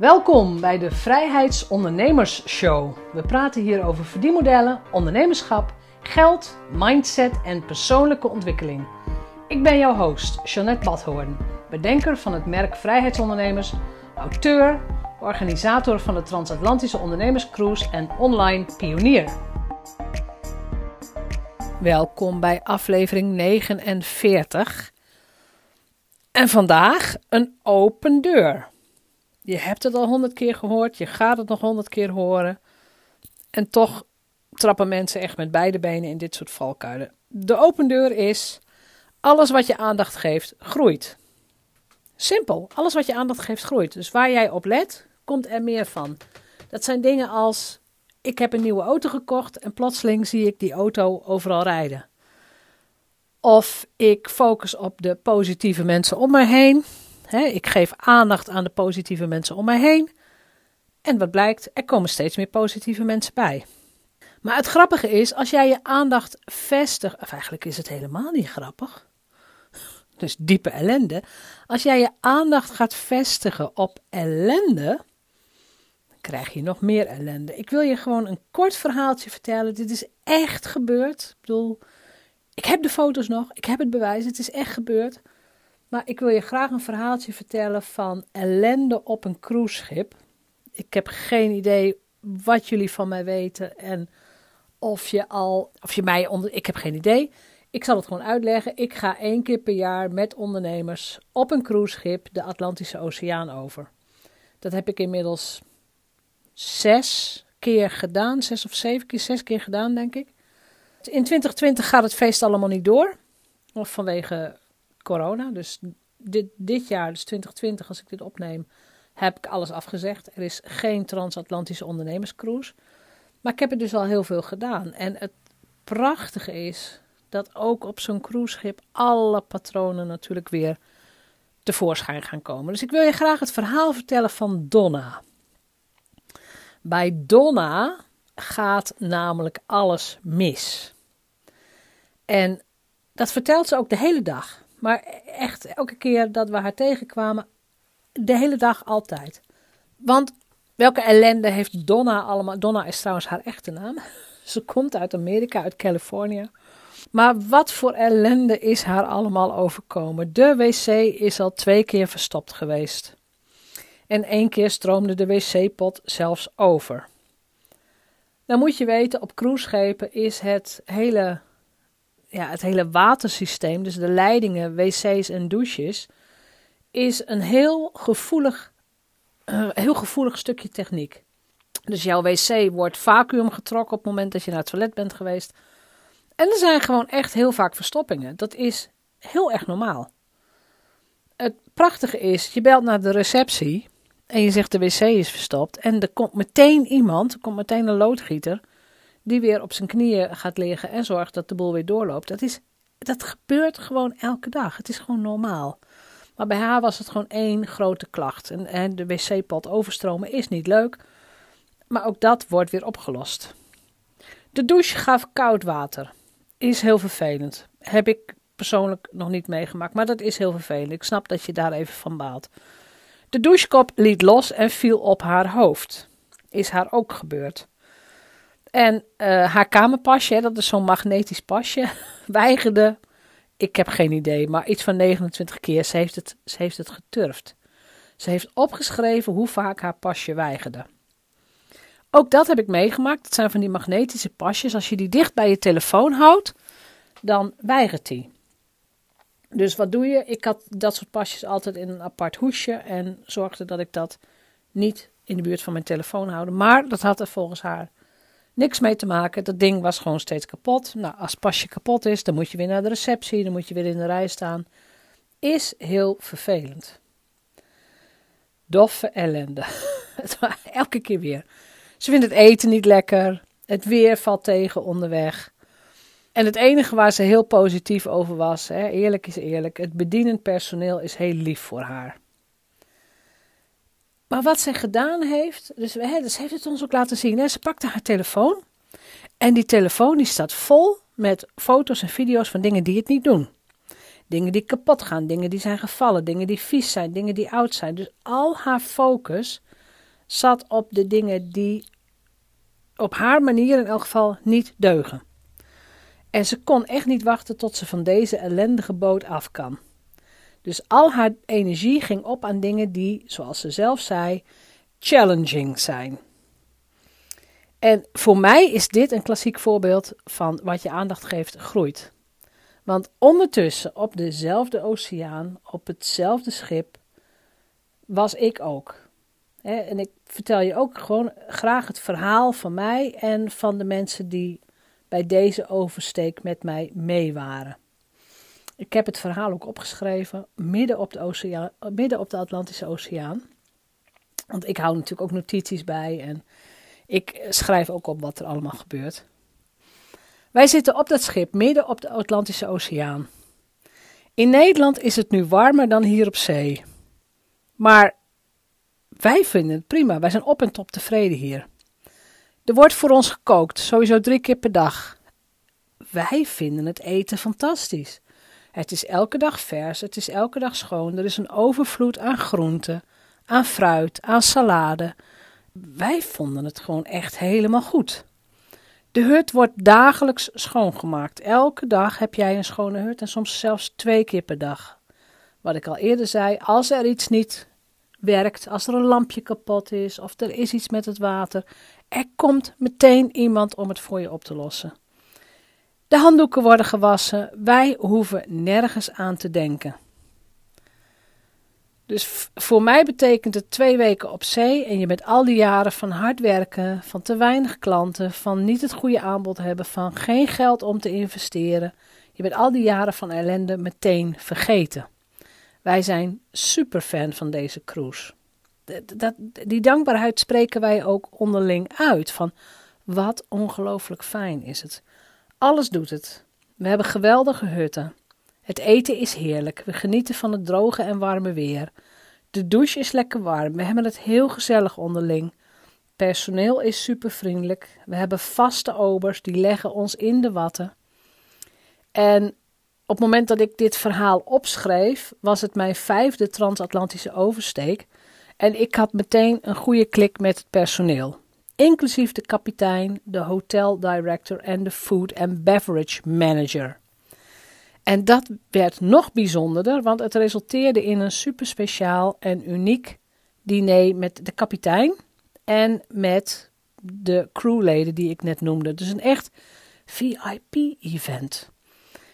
Welkom bij de Vrijheidsondernemers Show. We praten hier over verdienmodellen, ondernemerschap, geld, mindset en persoonlijke ontwikkeling. Ik ben jouw host, Jeanette Badhoorn, bedenker van het merk Vrijheidsondernemers, auteur, organisator van de Transatlantische Ondernemerscruise en online pionier. Welkom bij aflevering 49. En vandaag een open deur. Je hebt het al honderd keer gehoord, je gaat het nog honderd keer horen. En toch trappen mensen echt met beide benen in dit soort valkuilen. De open deur is: alles wat je aandacht geeft, groeit. Simpel, alles wat je aandacht geeft, groeit. Dus waar jij op let, komt er meer van. Dat zijn dingen als: ik heb een nieuwe auto gekocht en plotseling zie ik die auto overal rijden. Of ik focus op de positieve mensen om me heen. Ik geef aandacht aan de positieve mensen om mij heen. En wat blijkt, er komen steeds meer positieve mensen bij. Maar het grappige is, als jij je aandacht vestigt, of eigenlijk is het helemaal niet grappig, dus diepe ellende. Als jij je aandacht gaat vestigen op ellende, dan krijg je nog meer ellende. Ik wil je gewoon een kort verhaaltje vertellen. Dit is echt gebeurd. Ik bedoel, ik heb de foto's nog, ik heb het bewijs, het is echt gebeurd. Maar ik wil je graag een verhaaltje vertellen van ellende op een cruiseschip. Ik heb geen idee wat jullie van mij weten en of je al, of je mij onder, ik heb geen idee. Ik zal het gewoon uitleggen. Ik ga één keer per jaar met ondernemers op een cruiseschip de Atlantische Oceaan over. Dat heb ik inmiddels zes keer gedaan, zes of zeven keer, zes keer gedaan, denk ik. In 2020 gaat het feest allemaal niet door. Of vanwege corona. Dus dit, dit jaar, dus 2020, als ik dit opneem, heb ik alles afgezegd. Er is geen transatlantische ondernemerscruise. Maar ik heb er dus al heel veel gedaan. En het prachtige is dat ook op zo'n cruiseschip alle patronen natuurlijk weer tevoorschijn gaan komen. Dus ik wil je graag het verhaal vertellen van Donna. Bij Donna gaat namelijk alles mis. En dat vertelt ze ook de hele dag. Maar echt elke keer dat we haar tegenkwamen, de hele dag altijd. Want welke ellende heeft Donna allemaal? Donna is trouwens haar echte naam. Ze komt uit Amerika, uit Californië. Maar wat voor ellende is haar allemaal overkomen? De wc is al twee keer verstopt geweest. En één keer stroomde de wc-pot zelfs over. Dan moet je weten, op cruiseschepen is het hele, ja, het hele watersysteem, dus de leidingen, wc's en douches, is een heel gevoelig, uh, heel gevoelig stukje techniek. Dus jouw wc wordt vacuüm getrokken op het moment dat je naar het toilet bent geweest. En er zijn gewoon echt heel vaak verstoppingen. Dat is heel erg normaal. Het prachtige is, je belt naar de receptie en je zegt de wc is verstopt. En er komt meteen iemand, er komt meteen een loodgieter, die weer op zijn knieën gaat liggen en zorgt dat de boel weer doorloopt. Dat, is, dat gebeurt gewoon elke dag. Het is gewoon normaal. Maar bij haar was het gewoon één grote klacht. En, de wc-pot overstromen is niet leuk. Maar ook dat wordt weer opgelost. De douche gaf koud water. Is heel vervelend. Heb ik persoonlijk nog niet meegemaakt, maar dat is heel vervelend. Ik snap dat je daar even van baalt. De douchekop liet los en viel op haar hoofd. Is haar ook gebeurd. En uh, haar kamerpasje, dat is zo'n magnetisch pasje, weigerde. Ik heb geen idee, maar iets van 29 keer. Ze heeft het, ze heeft het geturfd. Ze heeft opgeschreven hoe vaak haar pasje weigerde. Ook dat heb ik meegemaakt. Dat zijn van die magnetische pasjes. Als je die dicht bij je telefoon houdt, dan weigert die. Dus wat doe je? Ik had dat soort pasjes altijd in een apart hoesje en zorgde dat ik dat niet in de buurt van mijn telefoon houden. Maar dat had er volgens haar niks mee te maken. Dat ding was gewoon steeds kapot. Nou, als pasje kapot is, dan moet je weer naar de receptie, dan moet je weer in de rij staan. Is heel vervelend. Doffe ellende. Elke keer weer. Ze vindt het eten niet lekker. Het weer valt tegen onderweg. En het enige waar ze heel positief over was, hè, eerlijk is eerlijk, het bedienend personeel is heel lief voor haar. Maar wat ze gedaan heeft, dus, hè, dus heeft het ons ook laten zien. Hè, ze pakte haar telefoon en die telefoon die staat vol met foto's en video's van dingen die het niet doen. Dingen die kapot gaan, dingen die zijn gevallen, dingen die vies zijn, dingen die oud zijn. Dus al haar focus zat op de dingen die op haar manier in elk geval niet deugen. En ze kon echt niet wachten tot ze van deze ellendige boot af kan. Dus al haar energie ging op aan dingen die, zoals ze zelf zei, challenging zijn. En voor mij is dit een klassiek voorbeeld van wat je aandacht geeft, groeit. Want ondertussen op dezelfde oceaan, op hetzelfde schip, was ik ook. En ik vertel je ook gewoon graag het verhaal van mij en van de mensen die bij deze oversteek met mij mee waren. Ik heb het verhaal ook opgeschreven midden op de, oceaan, midden op de Atlantische Oceaan. Want ik hou natuurlijk ook notities bij en ik schrijf ook op wat er allemaal gebeurt. Wij zitten op dat schip midden op de Atlantische Oceaan. In Nederland is het nu warmer dan hier op zee. Maar wij vinden het prima. Wij zijn op en top tevreden hier. Er wordt voor ons gekookt, sowieso drie keer per dag. Wij vinden het eten fantastisch. Het is elke dag vers, het is elke dag schoon. Er is een overvloed aan groenten, aan fruit, aan salade. Wij vonden het gewoon echt helemaal goed. De hut wordt dagelijks schoongemaakt. Elke dag heb jij een schone hut en soms zelfs twee keer per dag. Wat ik al eerder zei, als er iets niet werkt, als er een lampje kapot is of er is iets met het water, er komt meteen iemand om het voor je op te lossen. De handdoeken worden gewassen, wij hoeven nergens aan te denken. Dus voor mij betekent het twee weken op zee en je bent al die jaren van hard werken, van te weinig klanten, van niet het goede aanbod hebben, van geen geld om te investeren. Je bent al die jaren van ellende meteen vergeten. Wij zijn super fan van deze cruise. Dat, die dankbaarheid spreken wij ook onderling uit. Van wat ongelooflijk fijn is het. Alles doet het. We hebben geweldige hutten. Het eten is heerlijk. We genieten van het droge en warme weer. De douche is lekker warm. We hebben het heel gezellig onderling. Personeel is super vriendelijk. We hebben vaste obers die leggen ons in de watten. En op het moment dat ik dit verhaal opschreef, was het mijn vijfde transatlantische oversteek. En ik had meteen een goede klik met het personeel. Inclusief de kapitein, de hotel director en de food and beverage manager. En dat werd nog bijzonderder, want het resulteerde in een super speciaal en uniek diner met de kapitein en met de crewleden die ik net noemde. Dus een echt VIP-event.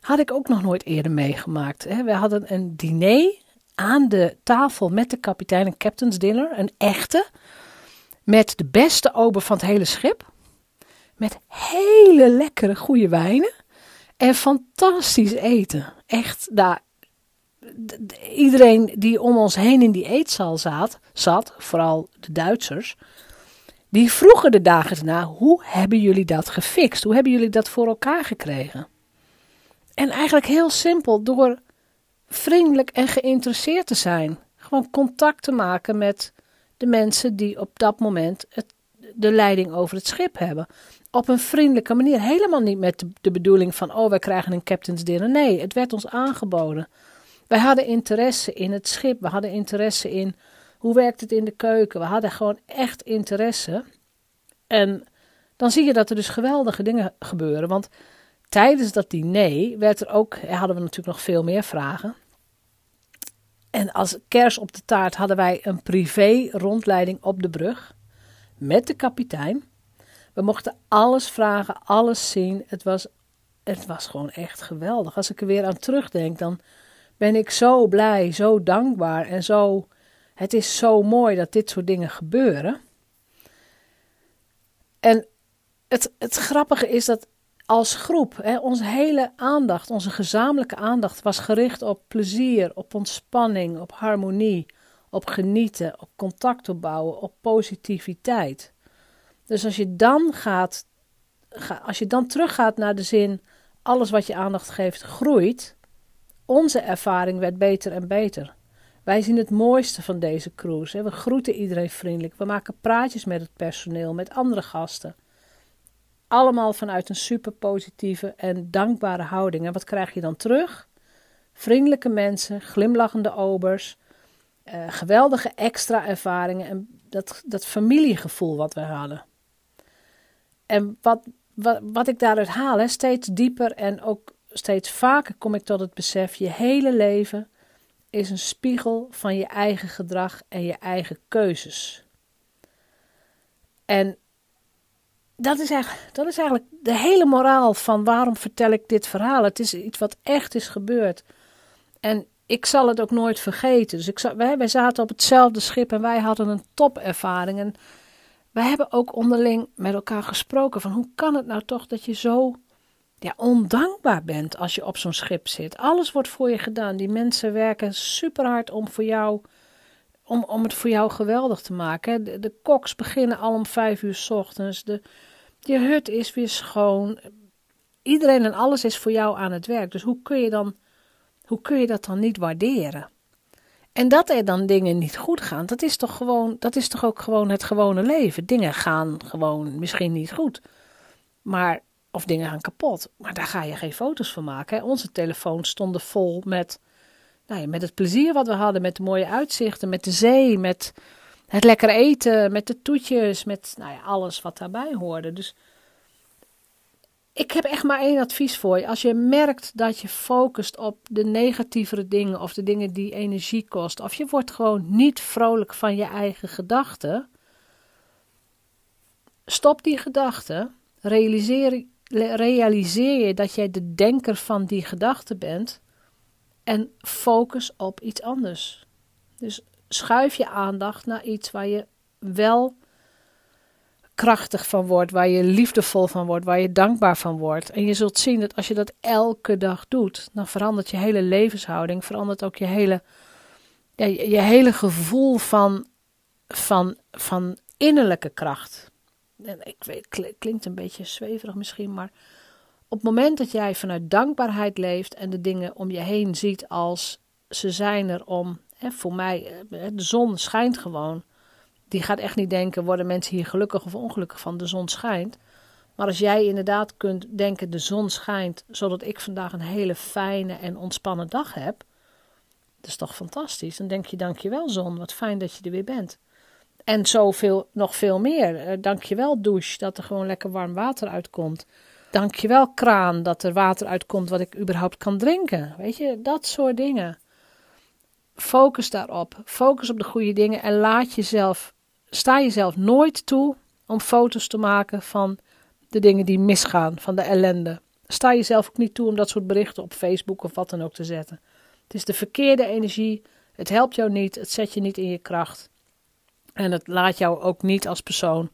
Had ik ook nog nooit eerder meegemaakt. We hadden een diner aan de tafel met de kapitein, een captain's dinner, een echte, met de beste ober van het hele schip, met hele lekkere goede wijnen en fantastisch eten. Echt, daar, iedereen die om ons heen in die eetzaal zat, zat, vooral de Duitsers, die vroegen de dagen daarna, hoe hebben jullie dat gefixt? Hoe hebben jullie dat voor elkaar gekregen? En eigenlijk heel simpel, door vriendelijk en geïnteresseerd te zijn. Gewoon contact te maken met de mensen die op dat moment het, de leiding over het schip hebben. Op een vriendelijke manier. Helemaal niet met de, bedoeling van, oh, wij krijgen een captain's dinner. Nee, het werd ons aangeboden. Wij hadden interesse in het schip. We hadden interesse in hoe werkt het in de keuken. We hadden gewoon echt interesse. En dan zie je dat er dus geweldige dingen gebeuren. Want tijdens dat diner werd er ook, hadden we natuurlijk nog veel meer vragen. En als kers op de taart hadden wij een privé rondleiding op de brug met de kapitein. We mochten alles vragen, alles zien. Het was, het was gewoon echt geweldig. Als ik er weer aan terugdenk, dan ben ik zo blij, zo dankbaar en zo. Het is zo mooi dat dit soort dingen gebeuren. En het, het grappige is dat als groep, hè, onze hele aandacht, onze gezamenlijke aandacht was gericht op plezier, op ontspanning, op harmonie, op genieten, op contact opbouwen, op positiviteit. Dus als je dan gaat, als je dan teruggaat naar de zin, alles wat je aandacht geeft groeit, onze ervaring werd beter en beter. Wij zien het mooiste van deze cruise. We groeten iedereen vriendelijk. We maken praatjes met het personeel, met andere gasten. Allemaal vanuit een super positieve en dankbare houding. En wat krijg je dan terug? Vriendelijke mensen, glimlachende obers, Uh, geweldige extra ervaringen en dat, dat familiegevoel wat we hadden. En wat, wat, wat ik daaruit haal, hè, steeds dieper en ook steeds vaker kom ik tot het besef: je hele leven is een spiegel van je eigen gedrag en je eigen keuzes. En dat is, eigenlijk, dat is eigenlijk de hele moraal van waarom vertel ik dit verhaal. Het is iets wat echt is gebeurd. En ik zal het ook nooit vergeten. Dus ik, wij, wij zaten op hetzelfde schip en wij hadden een topervaring. En wij hebben ook onderling met elkaar gesproken van hoe kan het nou toch dat je zo ja, ondankbaar bent als je op zo'n schip zit. Alles wordt voor je gedaan. Die mensen werken super hard om voor jou, om, om het voor jou geweldig te maken. De, de koks beginnen al om vijf uur s ochtends. De, je hut is weer schoon. Iedereen en alles is voor jou aan het werk. Dus hoe kun je dan, hoe kun je dat dan niet waarderen? En dat er dan dingen niet goed gaan, dat is toch gewoon, dat is toch ook gewoon het gewone leven. Dingen gaan gewoon misschien niet goed. Maar of dingen gaan kapot. Maar daar ga je geen foto's van maken. Onze telefoons stonden vol met, nou ja, met het plezier wat we hadden. Met de mooie uitzichten, met de zee, met het lekker eten, met de toetjes. Met nou ja, alles wat daarbij hoorde. Dus ik heb echt maar één advies voor je. Als je merkt dat je focust op de negatievere dingen of de dingen die energie kosten. Of je wordt gewoon niet vrolijk van je eigen gedachten. Stop die gedachten. Realiseer realiseer je dat jij de denker van die gedachte bent en focus op iets anders. Dus schuif je aandacht naar iets waar je wel krachtig van wordt, waar je liefdevol van wordt, waar je dankbaar van wordt. En je zult zien dat als je dat elke dag doet, dan verandert je hele levenshouding, verandert ook je hele, je hele gevoel van, van, van innerlijke kracht ik weet, klinkt een beetje zweverig misschien, maar op het moment dat jij vanuit dankbaarheid leeft en de dingen om je heen ziet als ze zijn er om, hè, voor mij, eh, de zon schijnt gewoon. Die gaat echt niet denken, worden mensen hier gelukkig of ongelukkig van, de zon schijnt. Maar als jij inderdaad kunt denken, de zon schijnt, zodat ik vandaag een hele fijne en ontspannen dag heb. Dat is toch fantastisch. Dan denk je, dankjewel zon, wat fijn dat je er weer bent. En zoveel, nog veel meer. Uh, dankjewel douche, dat er gewoon lekker warm water uitkomt. Dankjewel kraan, dat er water uitkomt wat ik überhaupt kan drinken. Weet je, dat soort dingen. Focus daarop. Focus op de goede dingen en laat jezelf, sta jezelf nooit toe om foto's te maken van de dingen die misgaan, van de ellende. Sta jezelf ook niet toe om dat soort berichten op Facebook of wat dan ook te zetten. Het is de verkeerde energie. Het helpt jou niet. Het zet je niet in je kracht. En het laat jou ook niet als persoon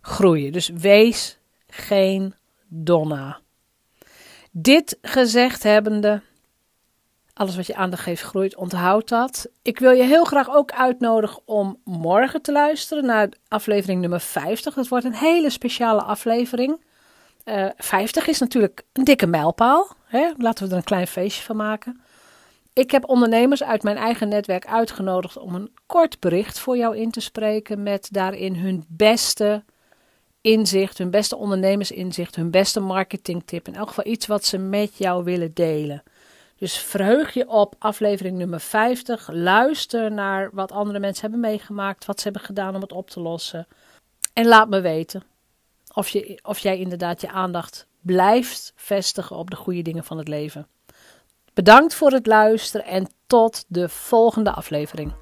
groeien. Dus wees geen donna. Dit gezegd hebbende, alles wat je aandacht geeft groeit, onthoud dat. Ik wil je heel graag ook uitnodigen om morgen te luisteren naar aflevering nummer 50. Dat wordt een hele speciale aflevering. Uh, eh, 50 is natuurlijk een dikke mijlpaal. Hè? Laten we er een klein feestje van maken. Ik heb ondernemers uit mijn eigen netwerk uitgenodigd om een kort bericht voor jou in te spreken met daarin hun beste inzicht, hun beste ondernemersinzicht, hun beste marketingtip. In elk geval iets wat ze met jou willen delen. Dus verheug je op aflevering nummer 50. Luister naar wat andere mensen hebben meegemaakt, wat ze hebben gedaan om het op te lossen. En laat me weten of, je, of jij inderdaad je aandacht blijft vestigen op de goede dingen van het leven. Bedankt voor het luisteren en tot de volgende aflevering.